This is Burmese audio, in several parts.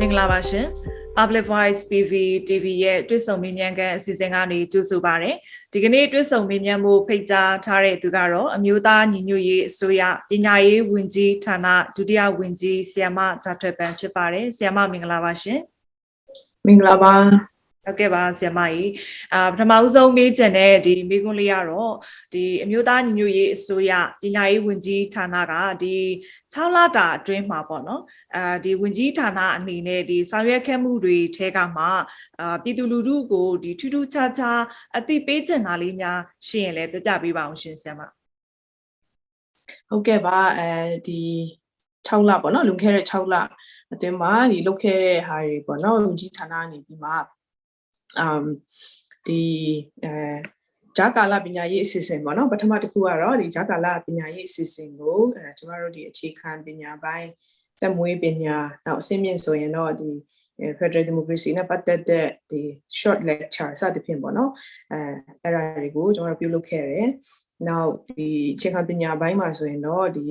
မင်္ဂလာပါရှင် Public Voice PV TV ရဲ့တွေ့ဆုံမေးမြန်းခန်းအစီအစဉ်ကနေကြိုဆိုပါရစေ။ဒီကနေ့တွေ့ဆုံမေးမြန်းမှုဖိတ်ကြားထားတဲ့သူကတော့အမျိုးသားညီညွတ်ရေးအစိုးရပညာရေးဝန်ကြီးဌာနဒုတိယဝန်ကြီးဆီယမဇာထွေပန်ဖြစ်ပါတယ်။ဆီယမမင်္ဂလာပါရှင်။မင်္ဂလာပါ ဟုတ်ကဲ့ပါဆရာမကြီးအာပထမဦးဆုံးမေးချင်တဲ့ဒီမေးခွန်းလေးကတော့ဒီအမျိုးသားညီညွတ်ရေးအစိုးရပညာရေးဝန်ကြီးဌာနကဒီ6လတာအတွင်းမှာပေါ့နော်အာဒီဝန်ကြီးဌာနအနေနဲ့ဒီဆောင်ရွက်ခဲ့မှုတွေထဲကမှအာပြည်သူလူထုကိုဒီထူးထူးခြားခြားအသိပေးချင်တာလေးများရှင်းရင်လည်းပြပြပေးပါအောင်ရှင်ဆရာမဟုတ်ကဲ့ပါအဲဒီ6လပေါ့နော်လွန်ခဲ့တဲ့6လအတွင်းမှာဒီလုပ်ခဲ့တဲ့ဟာတွေပေါ့နော်လူကြီးဌာနနေပြီးမှ အမ်ဒီအဲဂျာကာလာပညာရေးအစီအစဉ်ပေါ့နော်ပထမတစ်ခုကတော့ဒီဂျာကာလာပညာရေးအစီအစဉ်ကိုအဲကျမတို့ဒီအခြေခံပညာပိုင်းတက်မွေးပညာနောက်အဆင့်မြင့်ဆိုရင်တော့ဒီ Federal Democracy နဲ့ပတ်သက်တဲ့ဒီ short lecture စသဖြင့်ပေါ့နော်အဲအဲ့ဒါတွေကိုကျွန်တော်တို့ပြုလုပ်ခဲ့တယ်။နောက်ဒီအခြေခံပညာပိုင်းမှာဆိုရင်တော့ဒီ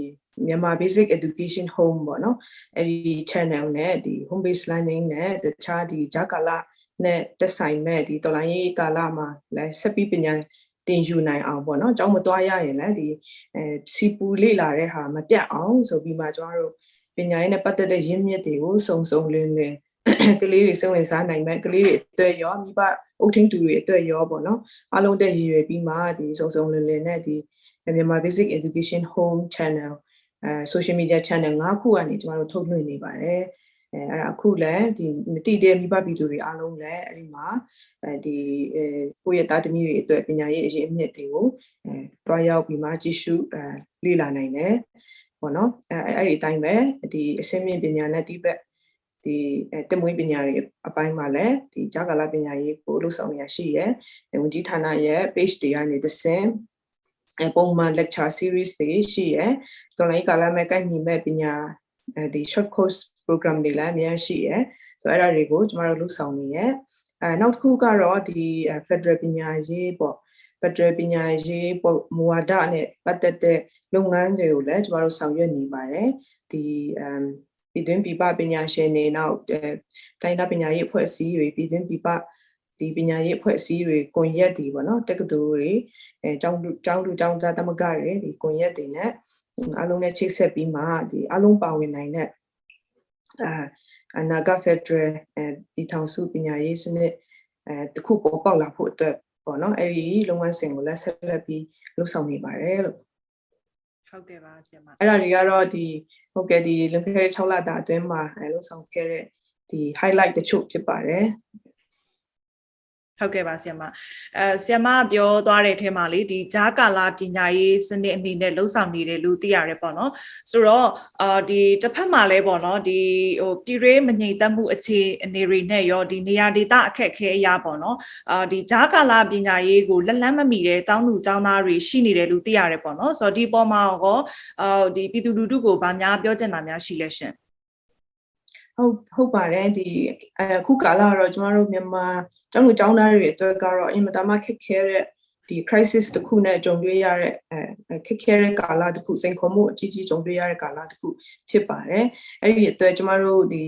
မြန်မာ basic education home ပေါ့နော်အဲ့ဒီ channel နဲ့ဒီ home based learning နဲ့တခြားဒီဂျာကာလာ နဲ့တက်ဆိုင်မဲ့ဒီတော်လိုင်းရေးကာလမှာလည်းဆက်ပြီးပညာတင်ယူနိုင်အောင်ပေါ့နော်အကြောင်းမတွားရရင်လည်းဒီအဲစီပူလေ့လာတဲ့ဟာမပြတ်အောင်ဆိုပြီးမှကျွန်တော်တို့ပညာရေးနဲ့ပတ်သက်တဲ့ရင်းမြစ်တွေကိုစုံစုံလင်းလင်းကလေးတွေစိတ်ဝင်စားနိုင်မဲ့ကလေးတွေအတွက်ရောမိဘအုပ်ထင်းသူတွေအတွက်ရောပေါ့နော်အားလုံးတက်ရည်ရွယ်ပြီးမှဒီစုံစုံလင်းလင်းနဲ့ဒီမြန်မာ basic education home channel အဲ social media channel ၅ခုကနေကျမတို့ထုတ်လွှင့်နေပါတယ် အဲအဲ့ဒါအခုလည်းဒီမတိတဲ့မိဘပြည်သူတွေအားလုံးလည်းအဲ့ဒီမှာအဲဒီအဲကိုယ့်ရဲ့တာသမီတွေအတွက်ပညာရေးအရေးအမြစ်တွေကိုအဲတွားရောက်ပြီးမှကြည့်ရှုအဲလေ့လာနိုင်တယ်ပေါ့နော်အဲအဲ့ဒီအတိုင်းပဲဒီအစင်းမြင့်ပညာနဲ့တိဘက်ဒီအဲတမွေးပညာတွေအပိုင်းမှာလည်းဒီဂျာကာလာပညာရေးကိုလှုပ်ဆောင်ရရှိရယ်ဝန်ကြီးဌာနရဲ့ page တွေကနေတစ်ဆင့်အဲပုံမှန် lecture series တွေရှိရယ်တော်လိုင်းကာလမဲ့ကိုက်ညီမဲ့ပညာအဲဒီ short course program တွေလည်းအများရှိရယ်ဆိုတော့အဲ့ဒါတွေကိုကျမတို့လှုပ်ဆောင်နေရယ်အဲနောက်တစ်ခုကတော့ဒီ Federal ပညာရေးပေါ့ Federal ပညာရေးပေါ့မူဝါဒနဲ့ပတ်သက်တဲ့လုပ်ငန်းတွေကိုလည်းကျမတို့ဆောင်ရွက်နေပါတယ်ဒီအမ်ပြည်တွင်းပြည်ပပညာရှင်တွေနောက်အဲတိုင်းဒေသပညာရေးအဖွဲ့အစည်းတွေပြည်တွင်းပြည်ပဒီပညာရေးအဖွဲ့အစည်းတွေကွန်ရက်တွေပေါ့နော်တက္ကသိုလ်တွေအဲကျောင်းကျောင်းလူကျောင်းသားသမဂ္ဂတွေဒီကွန်ရက်တွေနဲ့အားလုံးနဲ့ချိတ်ဆက်ပြီးမှဒီအားလုံးပါဝင်နိုင်တဲ့ အာအနာဂတ်ဖက်ဒရယ်အဲပြည်ထောင်စုပညာရေးစနစ်အဲတခုပေါ်ပေါက်လာဖို့အတွက်ပေါ့နော်အဲ့ဒီလုပ်ငန်းစဉ်ကိုလည်းဆက်လက်ပြီးလှုပ်ဆောင်နေပါတယ်လို့ဟုတ်ကဲ့ပါဆရာမအဲ့ဒါတွေကတော့ဒီဟုတ်ကဲ့ဒီလွန်ခဲ့တဲ့6လတာအတွင်းမှာအဲလှုပ်ဆောင်ခဲ့တဲ့ဒီ highlight တချို့ဖြစ်ပါတယ် ဟုတ်ကဲ့ပါဆရာမအဲဆရာမပြောသွားတဲ့အထဲမှာလေဒီဂျာကာလာပညာရေးစနစ်အနေနဲ့လှုပ်ဆောင်နေတယ်လို့သိရတယ်ပေါ့နော်ဆိုတော့အာဒီတစ်ဖက်မှာလည်းပေါ့နော်ဒီဟိုပြည်ရေးမငြိမ်သက်မှုအခြေအနေတွေနဲ့ရောဒီနေရာဒေသအခက်အခဲအရာပေါ့နော်အာဒီဂျာကာလာပညာရေးကိုလက်လန်းမမီတဲ့ចောင်းသူចောင်းသားတွေရှိနေတယ်လို့သိရတယ်ပေါ့နော်ဆိုတော့ဒီပေါ်မှာရောအာဒီပြည်သူလူထုကိုဗာများပြောချင်တာများရှိလဲရှင် ဟုတ်ဟုတ်ပါတယ်ဒီအခုကာလကတော့ကျမတို့မြန်မာကျောင်းလူကျောင်းသားတွေအတွက်ကတော့အင်မတန်မှခက်ခဲတဲ့ဒီ crisis တစ်ခုနဲ့ကြုံတွေ့ရတဲ့အဲခက်ခဲတဲ့ကာလတစ်ခုစိန်ခေါ်မှုအကြီးကြီးကြုံတွေ့ရတဲ့ကာလတစ်ခုဖြစ်ပါတယ်အဲ့ဒီအတွက်ကျမတို့ဒီ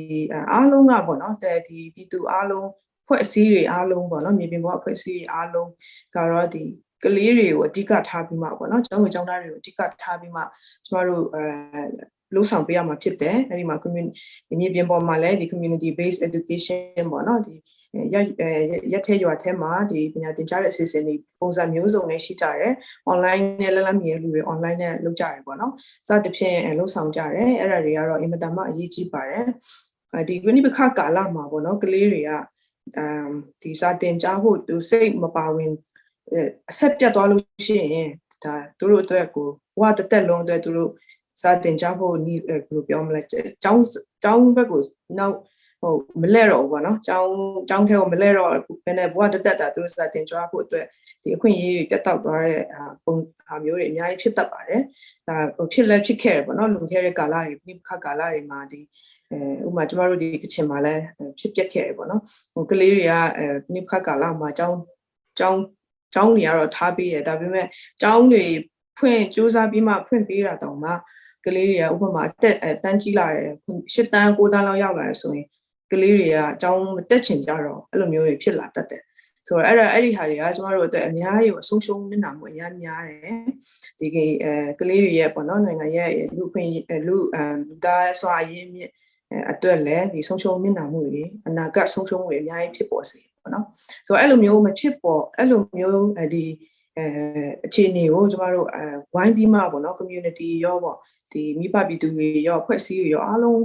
အားလုံးကပေါ့နော်တဲ့ဒီပြည်သူအားလုံးဖွဲ့အစည်းတွေအားလုံးပေါ့နော်မြေပြင်ပေါ်အဖွဲ့အစည်းတွေအားလုံးကတော့ဒီကလေးတွေကိုအဓိကထားပြီးမှပေါ့နော်ကျောင်းဝင်ကျောင်းသားတွေကိုအဓိကထားပြီးမှကျမတို့အဲ လို့ဆောင်ပေးရမှာဖြစ်တယ်အဲဒီမှာ community မြေပြင်ပေါ်မှာလည်းဒီ community based education ပေါ့နော်ဒီရရက်ထဲရွာထဲမှာဒီပညာသင်ကြားတဲ့အစီအစဉ်တွေပုံစံမျိုးစုံနဲ့ရှိကြတယ် online နဲ့လက်လက်မြည်လူတွေ online နဲ့လုပ်ကြတယ်ပေါ့နော်စသဖြင့်လုပ်ဆောင်ကြတယ်အဲ့ဒါတွေကတော့အင်မတန်မှအရေးကြီးပါတယ်ဒီဝိနိပခကာလမှာပေါ့နော်ကလေးတွေကအမ်ဒီစာတင်ကြားဖို့သူစိတ်မပါဝင်အဆက်ပြတ်သွားလို့ရှိရင်ဒါသူတို့အတွက်ကိုဘဝတစ်သက်လုံးအတွက်သူတို့ စာတင်ကြဖို့နီးဘယ်လိုပြောမလဲကျောင်းကျောင်းဘက်ကိုနောက်ဟိုမလဲတော့ဘူးပေါ့နော်ကျောင်းကျောင်းထဲကိုမလဲတော့ဘယ်နဲ့ဘဝတက်တက်တာသူတို့စတင်ကြွားဖို့အတွက်ဒီအခွင့်အရေးတွေပြတ်တောက်သွားတဲ့ပုံဟာမျိုးတွေအများကြီးဖြစ်တတ်ပါတယ်ဒါဟိုဖြစ်လဲဖြစ်ခဲ့တယ်ပေါ့နော်လွန်ခဲ့တဲ့ကာလတွေပြခကာလတွေမှာဒီအဲဥပမာကျမတို့ဒီကချင်မှာလည်းဖြစ်ပျက်ခဲ့တယ်ပေါ့နော်ဟိုကလေးတွေကအဲပြခကာလမှာကျောင်းကျောင်းကျောင်းတွေကတော့ထားပြီးရဒါပေမဲ့ကျောင်းတွေဖွင့်စူးစမ်းပြီးမှဖွင့်ပေးတာတောင်မှ ကလေးတွေကဥပမာအတက်တန်းကြီးလာတယ်၈တန်း၉တန်းလောက်ရောက်လာတယ်ဆိုရင်ကလေးတွေကအကြောင်းမတက်ချင်ကြတော့အဲ့လိုမျိုးတွေဖြစ်လာတတ်တယ်ဆိုတော့အဲ့ဒါအဲ့ဒီဟာတွေကကျမတို့အတွက်အများကြီးကိုအဆုံးရှုံးနေတာမျိုးအများများတယ်ဒီကိအဲကလေးတွေရဲ့ပေါ့နော်နိုင်ငံရဲ့လူခွင့်လူအမ်လူသားစွာရင်းမြစ်အတွက်လည်းဒီဆုံးရှုံးနေတာမှုတွေအနာဂတ်ဆုံးရှုံးမှုတွေအများကြီးဖြစ်ပေါ်စေပေါ့နော်ဆိုတော့အဲ့လိုမျိုးမဖြစ်ပေါ်အဲ့လိုမျိုးဒီအဲအခြေအနေကိုကျမတို့အဲဝိုင်းပြီးမှပေါ့နော် community ရောပေါ့ ဒီမိဘပြည်သူတွေရောဖွဲ့စည်းတွေရောအားလုံး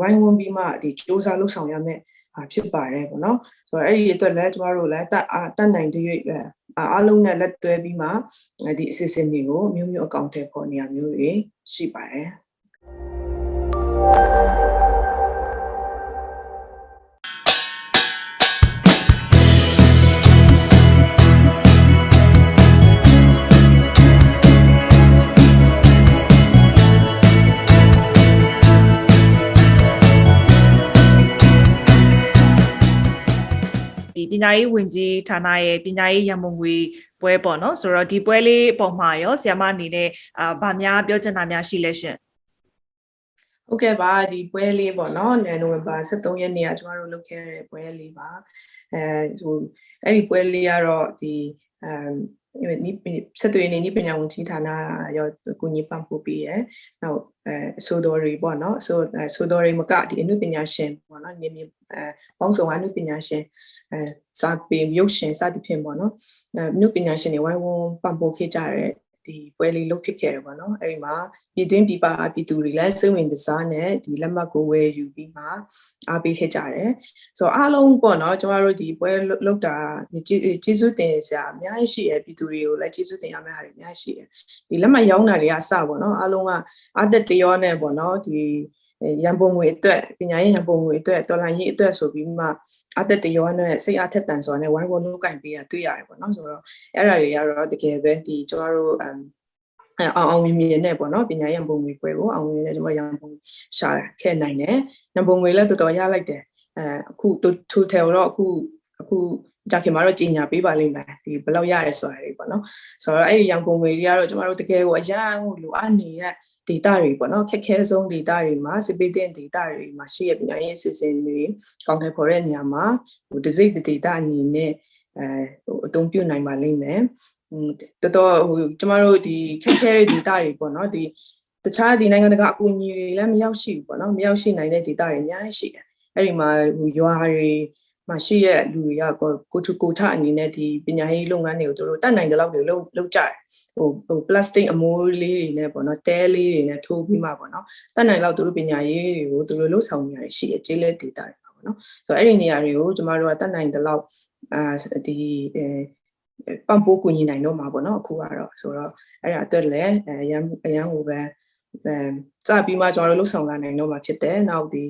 ဝိုင်းဝန်းပြီးမှဒီစ조사လှုပ်ဆောင်ရမယ်ဖြစ်ပါတယ်ပေါ့နော်ဆိုတော့အဲ့ဒီအတွက်လည်းကျမတို့လည်းတတ်တတ်နိုင်တဲ့အားလုံးနဲ့လက်တွဲပြီးမှဒီအစီအစဉ်တွေကိုမျိုးမျိုးအကောင့်ထဲပေါ်နေရမျိုးတွေရှိပါတယ် ပညာရေးဝင်ကြီးဌာနရဲ့ပညာရေးရမုံငွေပွဲပေါ့နော်ဆိုတော့ဒီပွဲလေးပုံမှာရောဆရာမအနေနဲ့အာဗာများပြောချင်တာများရှိလဲရှင်ဟုတ်ကဲ့ပါဒီပွဲလေးပေါ့နော်နိုဝင်ဘာ23ရက်နေ့ကကျမတို့လုပ်ခဲ့တဲ့ပွဲလေးပါအဲဟိုအဲ့ဒီပွဲလေးကတော့ဒီအမ်နိဆက်သွယ်နေနိပညာဝန်ကြီးဌာနရောကိုညီပံ့ပို့ပြီးရယ်နောက်အဲဆိုတော်တွေပေါ့နော်ဆိုဆိုတော်တွေမကဒီအနုပညာရှင်ပေါ့နော်နေမြေအဲပေါင်းစုံအနုပညာရှင် အဲစာပေရုပ်ရှင်စသဖြင့်ပေါ့နော်အဲအနုပညာရှင်တွေဝိုင်းဝန်းပံ့ပို့ခဲ့ကြတဲ့ဒီပွဲလေးလုပ်ဖြစ်ခဲ့တယ်ပေါ့နော်အဲဒီမှာပြည်တွင်းပြည်ပပြည်သူတွေလည်းစိတ်ဝင်စားနဲ့ဒီလက်မှတ်ကိုဝယ်ယူပြီးမှအားပေးခဲ့ကြတယ်ဆိုတော့အားလုံးပေါ့နော်ကျမတို့ဒီပွဲလုပ်တာကျေးဇူးတင်စရာအများကြီးရှိရပြည်သူတွေကိုလည်းကျေးဇူးတင်ရမယ့်ဟာတွေအများကြီးရှိတယ်ဒီလက်မှတ်ရောင်းတာတွေကစပေါ့နော်အားလုံးကအားတက်တရောနဲ့ပေါ့နော်ဒီ ရန်ပုံငွေအတွက်ပညာရေးရန်ပုံငွေအတွက်တော်လိုင်းရေးအတွက်ဆိုပြီးမှအသက်တရောနဲ့စိတ်အထက်တန်စွာနဲ့ဝိုင်းဝန်းလုပ်ကင်ပေးရတွေ့ရတယ်ပေါ့နော်ဆိုတော့အဲ့ဒါတွေကတော့တကယ်ပဲဒီကျွန်တော်တို့အမ်အောင်အောင်မြင်မြင်နဲ့ပေါ့နော်ပညာရေးရန်ပုံငွေပွဲကိုအောင်မြင်နဲ့ကျွန်တော်ရန်ပုံရှာခဲ့နိုင်တယ်ရန်ပုံငွေလည်းတော်တော်ရလိုက်တယ်အဲအခုထူထယ်တော့အခုအခုကြခင်မှာတော့ကြီးညာပေးပါလိမ့်မယ်ဒီဘယ်လောက်ရတယ်ဆိုတာတွေပေါ့နော်ဆိုတော့အဲ့ဒီရန်ပုံငွေတွေကတော့ကျွန်တော်တို့တကယ်ကိုအရန်ကိုလိုအပ်နေတဲ့ data တွေပေါ့နော်ခက်ခဲဆုံး data တွေမှာစပေးတဲ့ data တွေမှာရှိရပညာရေးအစီအစဉ်တွေကောင်းတယ်ပေါ်တဲ့နေရာမှာဟို disease data အနေနဲ့အဲဟိုအသုံးပြုနိုင်ပါလိမ့်မယ်တော်တော်ဟိုကျမတို့ဒီခက်ခဲတဲ့ data တွေပေါ့နော်ဒီတခြားဒီနိုင်ငံတကာအကူအညီတွေလည်းမရောက်ရှိဘူးပေါ့နော်မရောက်ရှိနိုင်တဲ့ data တွေအများကြီးရှိတယ်အဲ့ဒီမှာဟိုရွာတွေ မရှိရဲ့လူတွေကကိုထူကိုထအနေနဲ့ဒီပညာရေးလုပ်ငန်းတွေကိုတို့တတ်နိုင်တဲ့လောက်တွေလုပ်လုပ်ကြတယ်ဟိုဟို plastic အမိုးလေးတွေနဲ့ပေါ့နော်တဲလေးတွေနဲ့ထိုးပြီးမှပေါ့နော်တတ်နိုင်လောက်တို့ပညာရေးတွေကိုတို့လှုပ်ဆောင်နေရရှိရဲ့ကျေးလက် data တွေပေါ့နော်ဆိုတော့အဲ့ဒီနေရာတွေကိုကျမတို့ကတတ်နိုင်တဲ့လောက်အာဒီအဲပံပိုးကူညီနိုင်တော့မှာပေါ့နော်အခုကတော့ဆိုတော့အဲ့ဒါအတွက်လည်းအရန်အရန်ဟိုပဲအဲစပြီးမှကျွန်တော်တို့လှုပ်ဆောင်လာနိုင်တော့မှာဖြစ်တယ်နောက်ဒီ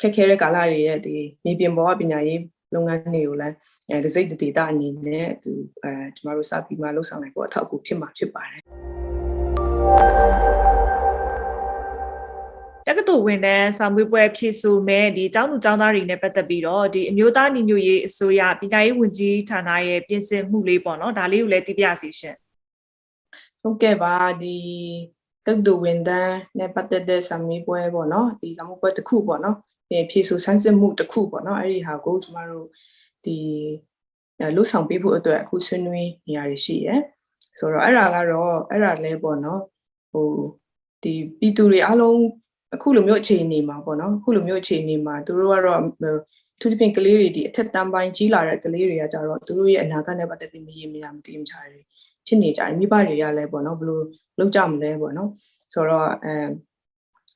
ခက်ခဲတဲ့ကာလတွေရဲ့ဒီမြေပြင်ပေါ်ကပညာရေး လုပ်ငန်းတွေကိုလည်းအဲစိတ်ဒေတာအနေနဲ့သူအဲကျမတို့စပြီးမှလှုပ်ဆောင်နိုင်ဖို့အထောက်အကူဖြစ်မှာဖြစ်ပါတယ်တက္ကသိုလ်ဝင်တန်းဆောင်ပွေးပွဲဖြည့်ဆို့မဲ့ဒီကျောင်းသူကျောင်းသားတွေနဲ့ပတ်သက်ပြီးတော့ဒီအမျိုးသားညီညွတ်ရေးအစိုးရပညာရေးဝန်ကြီးဌာနရဲ့ပြင်ဆင်မှုလေးပေါ့နော်ဒါလေးကိုလည်းသိပြစီရှင်ဟုတ်ကဲ့ပါဒီတက္ကသိုလ်ဝင်တန်းနဲ့ပတ်သက်တဲ့ဆောင်ပွေးပွဲပေါ့နော်ဒီဆောင်ပွေးပွဲတစ်ခုပေါ့နော် ဖြည့်ဆို့ဆန်းစစ်မှုတစ်ခုပေါ့နော်အဲ့ဒီဟာကိုကျမတို့ဒီလှုပ်ဆောင်ပေးဖို့အတွက်အခုဆွေးနွေးနေရရှိရယ်ဆိုတော့အဲ့ဒါကတော့အဲ့ဒါလဲပေါ့နော်ဟိုဒီပြည်သူတွေအားလုံးအခုလိုမျိုးအခြေအနေမှာပေါ့နော်အခုလိုမျိုးအခြေအနေမှာသူတို့ကတော့သူဒီပင်ကလေးတွေဒီအထက်တန်းပိုင်းကြီးလာတဲ့ကလေးတွေကကြတော့သူတို့ရဲ့အနာဂတ်နဲ့ပတ်သက်ပြီးမရေမရမတည်မချတွေဖြစ်နေကြတယ်မိဘတွေကလည်းပေါ့နော်ဘယ်လိုလုပ်ကြမလဲပေါ့နော်ဆိုတော့အဲ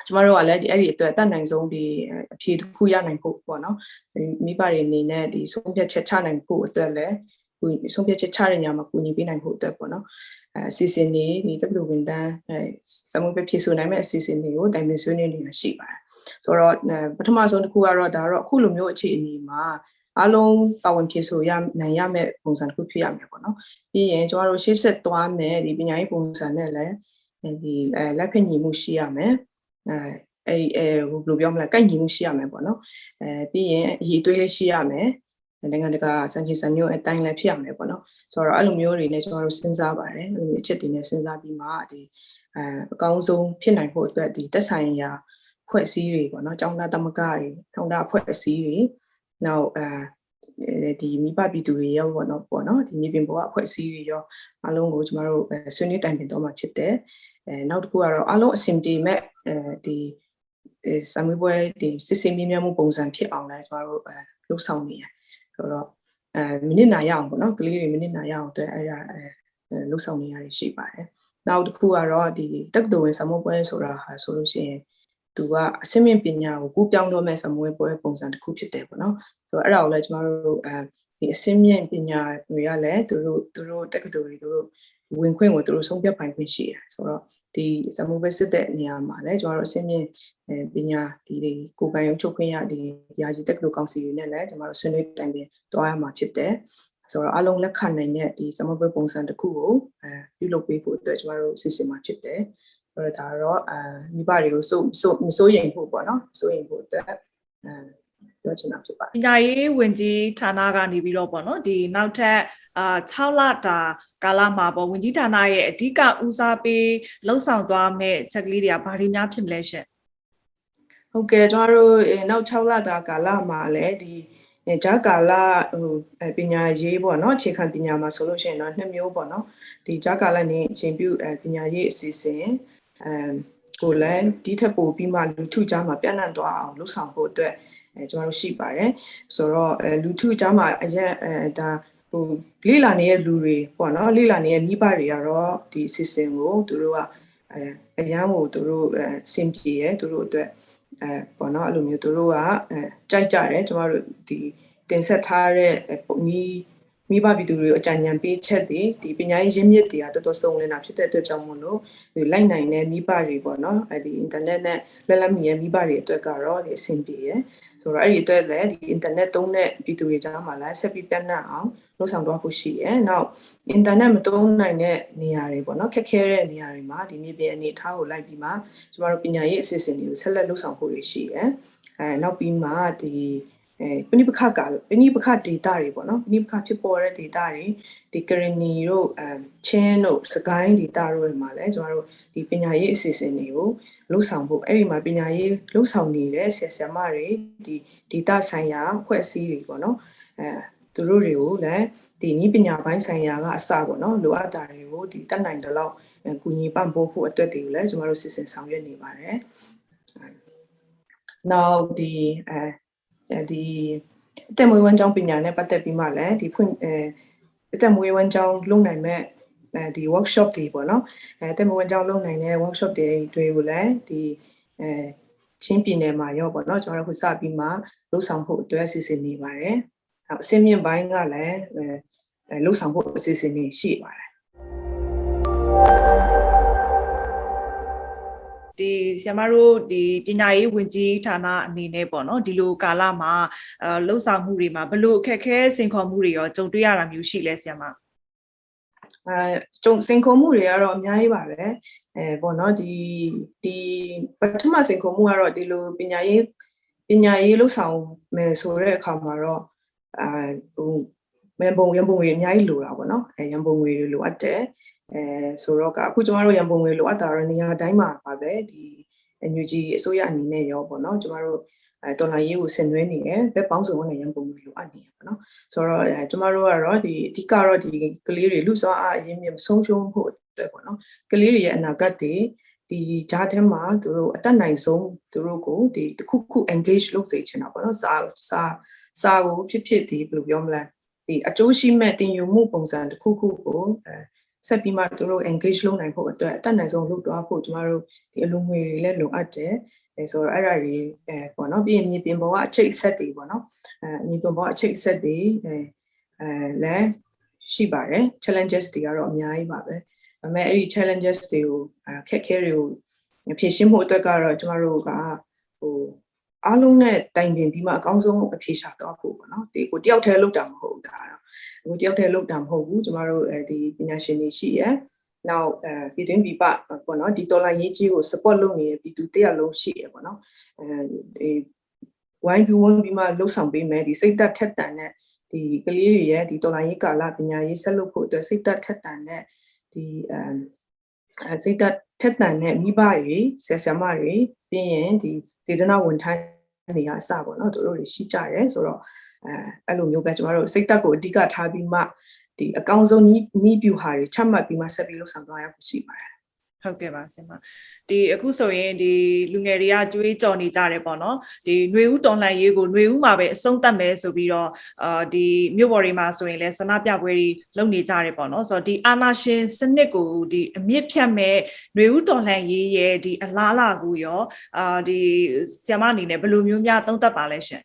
ကျမတို့ကလည်းဒီအဲ့ဒီအတွက်တတ်နိုင်ဆုံးဒီအဖြေတစ်ခုရနိုင်ဖို့ပေါ့နော်မိဘတွေအနေနဲ့ဒီဆုံးဖြတ်ချက်ချနိုင်ဖို့အတွက်လည်းဆုံးဖြတ်ချက်ချတဲ့ညမှာကူညီပေးနိုင်ဖို့အတွက်ပေါ့နော်အဲအစီအစဉ်တွေဒီတက္ကသိုလ်ဝန်ထမ်းအဲစမှုပဲဖြည့်ဆို့နိုင်မဲ့အစီအစဉ်တွေကိုတိုင်ပင်ဆွေးနွေးနေတာရှိပါတယ်ဆိုတော့အဲပထမဆုံးတစ်ခုကတော့ဒါတော့အခုလိုမျိုးအခြေအနေမှာအားလုံးပါဝင်ဖြည့်ဆို့ရနိုင်ရမယ့်ပုံစံတစ်ခုဖြစ်ရမယ်ပေါ့နော်ပြီးရင်ကျွန်တော်တို့ရှေ့ဆက်သွားမယ်ဒီပညာရေးပုံစံနဲ့လည်းဒီအဲလက်ဖက်ညီမှုရှိရမယ် အဲအဲ့ဒီအဲဘယ်လိုပြောမလဲကိုက်ညီမှုရှိရမယ်ပေါ့နော်အဲပြီးရင်အရေးသွေးလေးရှိရမယ်နိုင်ငံတကာစံချိန်စံမျိုးအတိုင်းလည်းဖြစ်ရမယ်ပေါ့နော်ဆိုတော့အဲ့လိုမျိုးတွေနဲ့ကျွန်တော်တို့စဉ်းစားပါတယ်အဲ့လိုအချက်တွေနဲ့စဉ်းစားပြီးမှဒီအဲအကောင်းဆုံးဖြစ်နိုင်ဖို့အတွက်ဒီတက်ဆိုင်ရာဖွဲ့စည်းတွေပေါ့နော်ကျောင်းသားသမဂ္ဂတွေထောင်သားဖွဲ့စည်းတွေနောက်အဲဒီမိဘပြည်သူတွေရောပေါ့နော်ပေါ့နော်ဒီမြေပြင်ပေါ်ကအဖွဲ့အစည်းတွေရောအားလုံးကိုကျမတို့ဆွေးနွေးတိုင်ပင်တော့မှာဖြစ်တယ်အဲနောက်တစ်ခုကတော့အားလုံးအဆင်ပြေမဲ့ အဲဒီစံမွေးပွဲဒီစစ်စင်မြင့်မြတ်မှုပုံစံဖြစ်အောင်လဲကျမတို့အဲလှုပ်ဆောင်နေရဆိုတော့အဲမိနစ်နာရအောင်ပေါ့နော်ကလေးတွေမိနစ်နာရအောင်အတွက်အဲ့ဒါအဲလှုပ်ဆောင်နေရရှိပါတယ်နောက်တစ်ခုကတော့ဒီတက်တိုဝင်စံမွေးပွဲဆိုတာဟာဆိုလို့ရှိရင်သူကအစမြင့်ပညာကိုကူးပြောင်းတော့မဲ့စံမွေးပွဲပုံစံတစ်ခုဖြစ်တယ်ပေါ့နော်ဆိုတော့အဲ့ဒါကိုလည်းကျမတို့အဲဒီအစင်းမြင့်ပညာတွေကလည်းသူတို့သူတို့တက္ကသိုလ်တွေသူတို့ဝင်ခွင့်ကိုသူတို့ဆုံးဖြတ်ပိုင်ခွင့်ရှိတယ်ဆိုတော့ ဒီစမှုပဲစစ်တဲ့နေရာမှာလည်းကျွန်တော်တို့အစင်းမြင့်အဲပညာဒီတွေကိုပိုင်ရုံချုပ်ခွင့်ရဒီရာကြီးတက္ကသိုလ်ကောင်စီတွေနဲ့လည်းကျွန်တော်တို့ဆွေးနွေးတိုင်ပင်တွားရမှာဖြစ်တယ်ဆိုတော့အလုံးလက်ခံနိုင်တဲ့ဒီစမပွဲပုံစံတစ်ခုကိုအဲပြုလုပ်ပေးဖို့အတွက်ကျွန်တော်တို့စီစဉ်မှာဖြစ်တယ်ဆိုတော့ဒါတော့အာမိဘတွေကိုစိုးစိုးမစိုးရင်ဖို့ပေါ့နော်စိုးရင်ဖို့အတွက်အဲ ပြောချင်တာဖြစ်ပါတပယ်ညာရေးဝန်ကြီးဌာနကနေပြီးတော့ပေါ့နော်ဒီနောက်ထပ်အာ6လတာကာလမှာပေါ့ဝန်ကြီးဌာနရဲ့အဓိကဦးစားပေးလှုပ်ဆောင်သွားမဲ့ချက်ကလေးတွေကဘာတွေများဖြစ်မလဲရှင်ဟုတ်ကဲ့ကျွန်တော်တို့အဲနောက်6လတာကာလမှာလည်းဒီအဲဂျာကာလဟိုအဲပညာရေးပေါ့နော်အခြေခံပညာမှာဆိုလို့ရှိရင်တော့နှစ်မျိုးပေါ့နော်ဒီဂျာကာလနေအချိန်ပြုအဲပညာရေးအစီအစဉ်အဲကိုလည်းဒီထက်ပိုပြီးမှလူထုကြားမှာပြန့်နှံ့သွားအောင်လှုပ်ဆောင်ဖို့အတွက် အဲကျွန်တော်တို့ရှိပါတယ်ဆိုတော့အဲလူထုကြားမှာအရက်အဲဒါဟိုလိလာနေတဲ့လူတွေပေါ့နော်လိလာနေတဲ့မိဘတွေကတော့ဒီအစီအစဉ်ကိုသူတို့ကအဲအရန်ကိုသူတို့အဲစင်ပြေရဲသူတို့အတွက်အဲပေါ့နော်အဲ့လိုမျိုးသူတို့ကအဲကြိုက်ကြတယ်ကျမတို့ဒီတင်ဆက်ထားတဲ့ပုံကြီးမိဘပြည်သူတွေကိုအကြံဉာဏ်ပေးချက်တွေဒီပညာရေးရင်းမြစ်တွေကတော်တော်စုံလင်တာဖြစ်တဲ့အတွက်ကြောင့်မို့လို့ဒီလိုက်နိုင်တဲ့မိဘတွေပေါ့နော်အဲဒီအင်တာနက်နဲ့လက်လက်မီရဲ့မိဘတွေအတွက်ကတော့ဒီအဆင်ပြေရယ် ဆိုတော့အဲ့ဒီအတွက်လည်းဒီအင်တာနက်သုံးတဲ့ပြည်သူတွေကြားမှာလည်းဆက်ပြီးပြန့်နှံ့အောင်လုပ်ဆောင်တော့ဖို့ရှိရယ်နောက်အင်တာနက်မသုံးနိုင်တဲ့နေရာတွေပေါ့နော်ခက်ခဲတဲ့နေရာတွေမှာဒီမြေပြင်အနေအထားကိုလိုက်ပြီးမှကျမတို့ပညာရေးအစီအစဉ်တွေကိုဆက်လက်လုပ်ဆောင်ဖို့ရှိရယ်အဲနောက်ပြီးမှဒီ အဲပဏိပခကပဏိပခ data တွေပေါ့နော်ပဏိပခဖြစ်ပေါ်တဲ့ data တွေဒီကရနီတို့အချင်းတို့စကိုင်း data တို့မှာလည်းကျွန်တော်တို့ဒီပညာရေးအစီအစဉ်တွေကိုလှုပ်ဆောင်ဖို့အဲ့ဒီမှာပညာရေးလှုပ်ဆောင်နေတဲ့ဆရာဆရာမတွေဒီ data ဆိုင်ရာဖွဲ့စည်းတွေပေါ့နော်အဲသူတို့တွေကိုလည်းဒီနည်းပညာပိုင်းဆိုင်ရာကအစပေါ့နော်လိုအပ်တာတွေကိုဒီတက်နိုင်တဲ့လောက်ကူညီပံ့ပိုးဖို့အတွက်တွေကိုလည်းကျွန်တော်တို့စီစဉ်ဆောင်ရွက်နေပါတယ်။ now ဒီအဲ ဒီအသက်မွေးဝမ်းကြောင်းပညာနဲ့ပတ်သက်ပြီးမှလည်းဒီဖွင့်အဲအသက်မွေးဝမ်းကြောင်းလုပ်နိုင်မဲ့အဲဒီ workshop တွေပေါ့နော်အဲအသက်မွေးဝမ်းကြောင်းလုပ်နိုင်တဲ့ workshop တွေတွေကိုလည်းဒီအဲချင်းပြည်နယ်မှာရောပေါ့နော်ကျွန်တော်တို့ခုစပြီးမှလှုပ်ဆောင်ဖို့အတွက်စီစဉ်နေပါတယ်။အဆင့်မြင့်ပိုင်းကလည်းအဲလှုပ်ဆောင်ဖို့အစီအစဉ်တွေရှိပါတယ် ဒီဆရာမတို့ဒီပညာရေးဝန်ကြီးဌာနအနေနဲ့ပေါ့နော်ဒီလိုကာလမှာအဲလှုပ်ဆောင်မှုတွေမှာဘလို့အခက်အခဲစင်ခေါ်မှုတွေရောကြုံတွေ့ရတာမျိုးရှိလဲဆရာမအဲကျုံစင်ခုံမှုတွေကတော့အများကြီးပါပဲအဲပေါ့နော်ဒီဒီပထမစင်ခုံမှုကတော့ဒီလိုပညာရေးပညာရေးလှုပ်ဆောင်မယ်ဆိုတဲ့အခါမှာတော့အာဟိုမန်ပုံရန်ပုံတွေအများကြီးလိုတာပေါ့နော်အဲရန်ပုံတွေလိုအပ်တယ် အဲဆိုတော့ကအခုကျမတို့ရန်ပုံတွေလိုအပ်တာတော့နေရာတိုင်းမှာပါပဲဒီ NUG အစိုးရအနေနဲ့ရောပေါ့နော်ကျမတို့အဲတော်လာရေးကိုဆင်နွှဲနေတယ်ဘက်ပေါင်းစုံကနေရန်ပုံတွေလိုအပ်နေတယ်ပေါ့နော်ဆိုတော့အဲကျမတို့ကတော့ဒီအဓိကတော့ဒီကလေးတွေလူစောအားအရင်မြမဆုံးရှုံးဖို့အတွက်ပေါ့နော်ကလေးတွေရဲ့အနာဂတ်တွေဒီဂျားထဲမှာသူတို့အတက်နိုင်ဆုံးသူတို့ကိုဒီတစ်ခုခု engage လုပ်စေချင်တာပေါ့နော်စာစာစာကိုဖြစ်ဖြစ်ဒီဘယ်လိုပြောမလဲဒီအကျိုးရှိမဲ့တင်ယူမှုပုံစံတစ်ခုခုကိုအဲ ဆက်ပြီးမှသူတို့ engage လုပ်နိုင်ဖို့အတွက်အတက်နိုင်ဆုံးလုပ်တော့ဖို့ကျမတို့ဒီအလုံးငွေတွေလည်းလိုအပ်တယ်အဲဆိုတော့အဲ့ဒါတွေအဲပေါ့နော်ပြီးရင်မြေပြင်ပေါ်ကအချိတ်ဆက်တွေပေါ့နော်အဲမြေပြင်ပေါ်အချိတ်ဆက်တွေအဲအဲလည်းရှိပါတယ် challenges တွေကတော့အများကြီးပါပဲဒါပေမဲ့အဲ့ဒီ challenges တွေကိုအခက်အခဲတွေကိုဖြေရှင်းဖို့အတွက်ကတော့ကျမတို့ကဟိုအားလုံးနဲ့တိုင်ပင်ပြီးမှအကောင်းဆုံးအဖြေရှာတော့ဖို့ပေါ့နော်ဒီကိုတယောက်တည်းလုပ်တာမဟုတ်ဘူးဒါ တော့ကိုတယောက်တည်းလုပ်တာမဟုတ်ဘူးကျမတို့အဲဒီပညာရှင်တွေရှိရယ်နောက်အဲပြည်တွင်းပြည်ပပေါ့နော်ဒီဒေါ်လာရေးကြီးကို support လုပ်နေတဲ့ပြည်သူတယောက်လုံးရှိရယ်ပေါ့နော်အဲဒီဝိုင်းပြီးဝန်းပြီးမှလှုပ်ဆောင်ပေးမယ်ဒီစိတ်သက်ထက်တန်တဲ့ဒီကလေးတွေရဲ့ဒီဒေါ်လာရေးကာလပညာရေးဆက်လုပ်ဖို့အတွက်စိတ်သက်ထက်တန်တဲ့ဒီအဲစိတ်သက်ထက်တန်တဲ့မိဘတွေဆရာဆရာမတွေပြီးရင်ဒီဒေသနာဝန်ထမ်းတွေကအစပေါ့နော်သူတို့တွေရှိကြတယ်ဆိုတော့ အဲအဲ့လိုမျိုးပဲကျမတို့စိတ်သက်ကိုအဓိကထားပြီးမှဒီအကောင်းဆုံးနီးနီးပြူဟာတွေချမှတ်ပြီးမှဆက်ပြီးလှုပ်ဆောင်သွားရဖို့ရှိပါတယ် ဟုတ်ကဲ့ပါဆင်မဒီအခုဆိုရင်ဒီလူငယ်တွေကကြွေးကြော်နေကြတယ်ပေါ့နော်ဒီຫນွေဦးတော်လှန်ရေးကိုຫນွေဦးမှာပဲအဆုံးသတ်မယ်ဆိုပြီးတော့အာဒီမြို့ပေါ်တွေမှာဆိုရင်လည်းဆန္ဒပြပွဲတွေလုပ်နေကြတယ်ပေါ့နော်ဆိုတော့ဒီအာနာရှင်စနစ်ကိုဒီအမြင့်ဖြတ်မဲ့ຫນွေဦးတော်လှန်ရေးရဲ့ဒီအလားအလာကိုရောအာဒီဆ iam အနေနဲ့ဘယ်လိုမျိုးများသုံးသပ်ပါလဲရှင်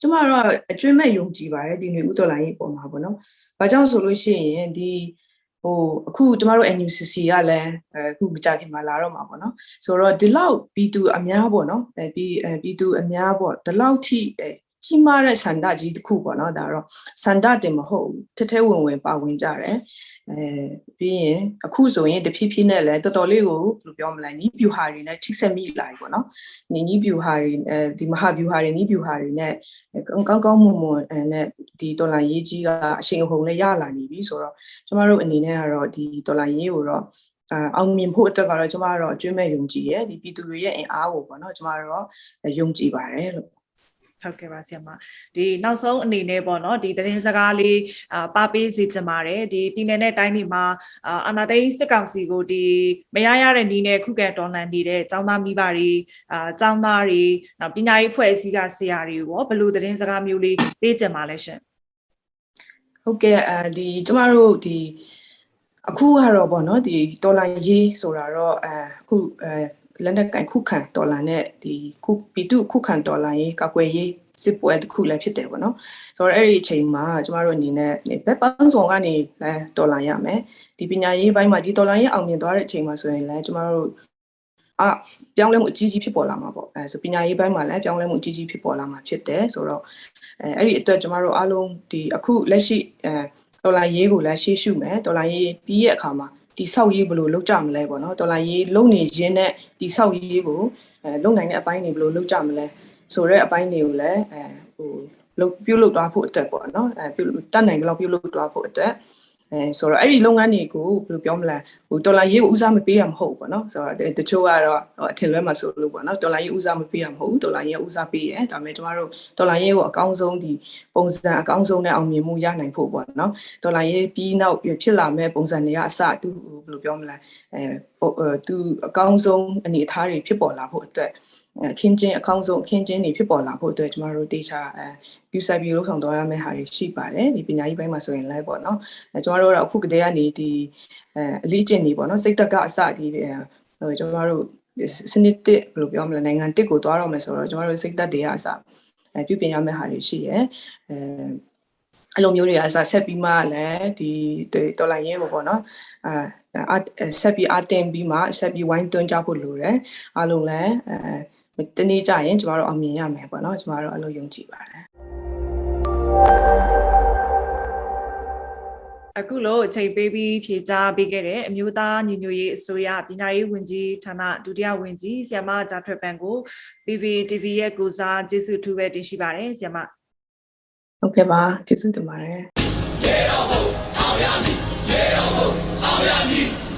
ကျမတို့ကအကျွင့်မဲ့ယုံကြည်ပါတယ်ဒီနေဦးတော်လိုင်းရေးပုံမှာပေါ့နော်။ဘာကြောင့်ဆိုလို့ရှိရင်ဒီဟိုအခုကျမတို့ NUCC ကလည်းအခုမကြခင်မှာလာတော့မှာပေါ့နော်။ဆိုတော့ဒီလောက်ပြည်သူအများပေါ့နော်။အဲပြည်အဲပြည်သူအများပေါ့ဒီလောက်ထိအဲ ကြီးမားတဲ့စန္ဒကြီးတစ်ခုပေါ့နော်ဒါတော့စန္ဒတင်မဟုတ်ဘူးထထဲဝင်ဝင်ပါဝင်ကြတယ်အဲပြီးရင်အခုဆိုရင်တဖြည်းဖြည်းနဲ့လည်းတော်တော်လေးကိုဘယ်လိုပြောမလဲနီးပြူဟာတွေနဲ့ချိတ်ဆက်မိလာပြီပေါ့နော်နီးနီးပြူဟာတွေအဲဒီမဟာပြူဟာတွေနီးပြူဟာတွေနဲ့ကောင်းကောင်းမွန်မွန်အဲနဲ့ဒီဒေါ်လာရေးကြီးကအရှိန်အဟုန်နဲ့ရလာနေပြီဆိုတော့ကျမတို့အနေနဲ့ကတော့ဒီဒေါ်လာရေးကိုတော့အာအောင်မြင်ဖို့အတွက်ကတော့ကျမတို့အကျွမ်းမဲ့ယုံကြည်ရဲ့ဒီပြည်သူတွေရဲ့အင်အားကိုပေါ့နော်ကျမတို့ယုံကြည်ပါတယ်လို့ ဟုတ်ကဲ့ပါဆရာမဒီနောက်ဆုံးအနေနဲ့ပေါ့နော်ဒီသတင်းစကားလေးအာပါပေးစီချင်ပါတယ်ဒီပြည်နယ်နဲ့တိုင်းတွေမှာအာအာနာသိန်းစစ်ကောင်စီကိုဒီမရရတဲ့နီးနဲ့ခုခံတော်လှန်နေတဲ့ចောင်းသားမိဘတွေအာចောင်းသားတွေနောက်ပညာရေးဖွဲ့အစည်းကဆရာတွေရောဘယ်လိုသတင်းစကားမျိုးလေးပေးချင်ပါလဲရှင်ဟုတ်ကဲ့အဲဒီကျမတို့ဒီအခုကတော့ဗောနော်ဒီဒေါ်လာရေးဆိုတာတော့အဲအခုအဲ လက်နက်ကင်ခုခံဒေါ်လာနဲ့ဒီခုပီတုခုခံဒေါ်လာရေးကာကွယ်ရေးစစ်ပွဲတစ်ခုလည်းဖြစ်တယ်ဗောနော်ဆိုတော့အဲ့ဒီအချိန်မှာကျမတို့အနေနဲ့ဘက်ပန်းဆောင်ကနေလဲဒေါ်လာရမယ်ဒီပညာရေးဘိုင်းမှာဒီဒေါ်လာရေးအောင်မြင်သွားတဲ့အချိန်မှာဆိုရင်လည်းကျမတို့အပြောင်းလဲမှုအကြီးကြီးဖြစ်ပေါ်လာမှာပေါ့အဲဆိုပညာရေးဘိုင်းမှာလည်းပြောင်းလဲမှုအကြီးကြီးဖြစ်ပေါ်လာမှာဖြစ်တယ်ဆိုတော့အဲအဲ့ဒီအတွက်ကျမတို့အားလုံးဒီအခုလက်ရှိအဲဒေါ်လာရေးကိုလည်းရှေ့ရှုမယ်ဒေါ်လာရေးပြီးရဲ့အခါမှာ ဒီဆောက်ရေးဘယ်လိုလုပ်ကြမလဲပေါ့နော်ဒေါ်လာရေးလုံနေခြင်းနဲ့ဒီဆောက်ရေးကိုအဲလုံနိုင်တဲ့အပိုင်းတွေဘယ်လိုလုပ်ကြမလဲဆိုတော့အပိုင်းတွေကိုလည်းအဲဟိုလုပ်ပြုလုပ်သွားဖို့အတွက်ပေါ့နော်အဲပြုတတ်နိုင်ကြလောက်ပြုလုပ်သွားဖို့အတွက် အဲဆိုတော့အဲ့ဒီလုပ်ငန်းတွေကိုဘယ်လိုပြောမလဲဟိုဒေါ်လာရေးကိုဦးစားမပေးရမဟုတ်ဘူးပေါ့နော်ဆိုတော့တချို့ကတော့အထင်လွဲမှာဆိုလို့ပေါ့နော်ဒေါ်လာရေးဦးစားမပေးရမဟုတ်ဘူးဒေါ်လာရေးဦးစားပေးရဲဒါပေမဲ့ကျမတို့ဒေါ်လာရေးကိုအကောင်းဆုံးဒီပုံစံအကောင်းဆုံးနဲ့အောင်မြင်မှုရနိုင်ဖို့ပေါ့နော်ဒေါ်လာရေးပြီးနောက်ဖြစ်လာမဲ့ပုံစံတွေကအစသူဘယ်လိုပြောမလဲအဲသူအကောင်းဆုံးအနေအထားတွေဖြစ်ပေါ်လာဖို့အတွက်အ ခင်းချင်းအကောင်းဆုံးအခင်းချင်းတွေဖြစ်ပေါ်လာဖို့အတွက်ကျမတို့တေချာအဲ user view လောက်ဆောင်သွားရမယ့်ဟာတွေရှိပါတယ်ဒီပညာရေးပိုင်းမှာဆိုရင်လည်းပေါ့နော်အဲကျမတို့ကတော့အခုကတည်းကနေဒီအဲအလေးကျင့်နေပေါ့နော်စိတ်သက်ကအစဒီဟိုကျမတို့စနစ်တစ်ဘယ်လိုပြောမလဲနိုင်ငံတစ်ကိုသွားတော့မယ်ဆိုတော့ကျမတို့စိတ်သက်တွေကအစအဲပြုပြင်ရမယ့်ဟာတွေရှိရယ်အဲအဲ့လိုမျိုးတွေအစားဆက်ပြီးမှလည်းဒီဒေါ်လာရင်းကိုပေါ့နော်အာဆက်ပြီးအတင်ပြီးမှဆက်ပြီးဝိုင်းတွန်းကြဖို့လိုတယ်အားလုံးလည်းအဲ တနေ့ကြရင်ကျမတို့အောင်မြင်ရမယ်ပေါ့နော်ကျမတို့အဲ့လိုယုံကြည်ပါတယ်အခုလို့အချိန်ပေးပြီးဖြေကြားပေးခဲ့တဲ့အမျိုးသားညီညွတ်ရေးအစိုးရပညာရေးဝန်ကြီးဌာနဒုတိယဝန်ကြီးဆီယမဂျာထွေပန်ကို PVTV ရဲ့ကိုစားကျေးဇူးထူးပဲတင်ရှိပါတယ်ဆီယမဟုတ်ကဲ့ပါကျေးဇူးတင်ပါတယ်ရေတော်ဘုအောင်ရမည်ရေတော်ဘုအောင်ရမည်